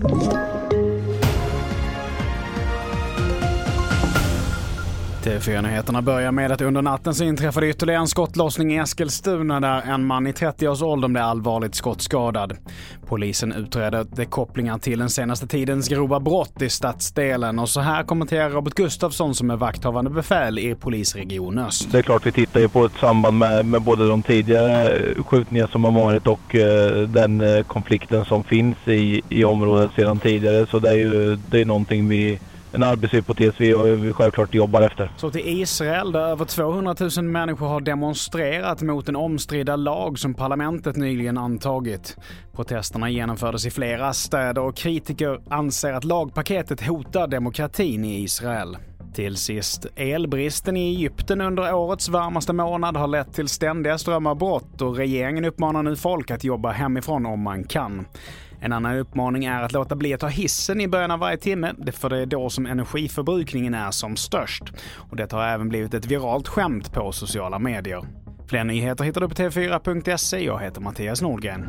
you TV4-nyheterna börjar med att under natten så inträffade ytterligare en skottlossning i Eskilstuna där en man i 30-årsåldern blev allvarligt skottskadad. Polisen utreder de kopplingar till den senaste tidens grova brott i stadsdelen och så här kommenterar Robert Gustafsson som är vakthavande befäl i polisregion Öst. Det är klart vi tittar ju på ett samband med, med både de tidigare skjutningar som har varit och uh, den uh, konflikten som finns i, i området sedan tidigare så det är ju det är någonting vi en arbetshypotes vi, vi självklart jobbar efter. Så till Israel där över 200 000 människor har demonstrerat mot en omstridda lag som parlamentet nyligen antagit. Protesterna genomfördes i flera städer och kritiker anser att lagpaketet hotar demokratin i Israel. Till sist, elbristen i Egypten under årets varmaste månad har lett till ständiga strömavbrott och regeringen uppmanar nu folk att jobba hemifrån om man kan. En annan uppmaning är att låta bli att ta hissen i början av varje timme, för det är då som energiförbrukningen är som störst. Och det har även blivit ett viralt skämt på sociala medier. Fler nyheter hittar du på tv4.se. Jag heter Mattias Nordgren.